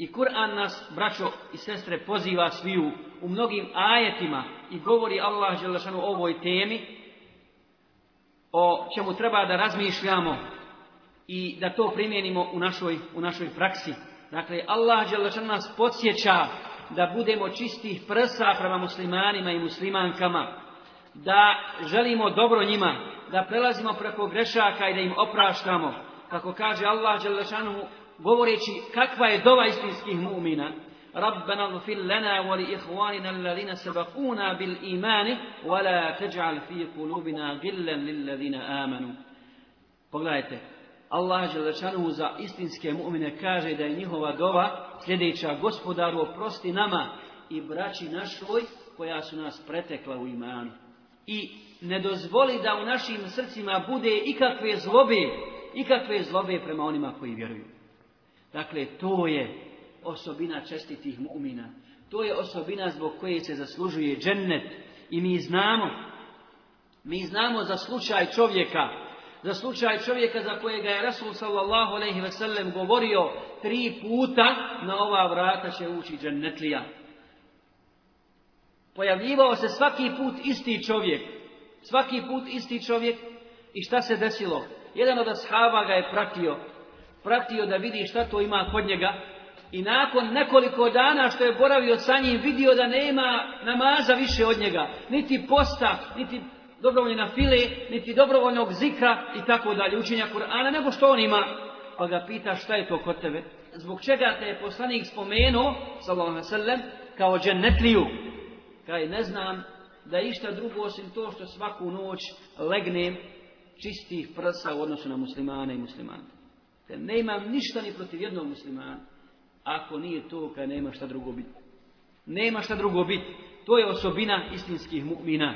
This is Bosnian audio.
I Kur'an nas, braćo i sestre, poziva sviju u mnogim ajetima i govori Allah Želešanu o ovoj temi, o čemu treba da razmišljamo i da to primijenimo u našoj, u našoj praksi. Dakle, Allah Želešanu nas podsjeća da budemo čistih prsa prema muslimanima i muslimankama, da želimo dobro njima, da prelazimo preko grešaka i da im opraštamo. Kako kaže Allah Želešanu govoreći kakva je dova istinskih mu'mina, Rabbana gfir lana wa li ihwanina alladhina sabakuna bil imani, wa la taj'al fi kulubina lil lilladhina amanu. Pogledajte, Allah Želešanu za istinske mu'mine kaže da je njihova dova sljedeća gospodaru oprosti nama i braći našoj koja su nas pretekla u imanu. I ne dozvoli da u našim srcima bude ikakve zlobe, ikakve zlobe prema onima koji vjeruju. Dakle, to je osobina čestitih mu'mina. To je osobina zbog koje se zaslužuje džennet. I mi znamo, mi znamo za slučaj čovjeka, za slučaj čovjeka za kojega je Rasul sallallahu alaihi ve sellem govorio tri puta na ova vrata će ući džennetlija. Pojavljivao se svaki put isti čovjek. Svaki put isti čovjek. I šta se desilo? Jedan od ashaba ga je pratio pratio da vidi šta to ima kod njega i nakon nekoliko dana što je boravio sa njim vidio da nema namaza više od njega, niti posta, niti dobrovoljna file, niti dobrovoljnog zikra i tako dalje, učenja Kur'ana, nego što on ima. Pa ga pita šta je to kod tebe? Zbog čega te je poslanik spomenuo, sallallahu sallam, kao džennetliju? Kaj ne znam da je išta drugo osim to što svaku noć legnem čistih prsa u odnosu na muslimane i muslimane. Te ne imam ništa ni protiv jednog muslimana. Ako nije to, kad nema šta drugo biti. Nema šta drugo biti. To je osobina istinskih mu'mina.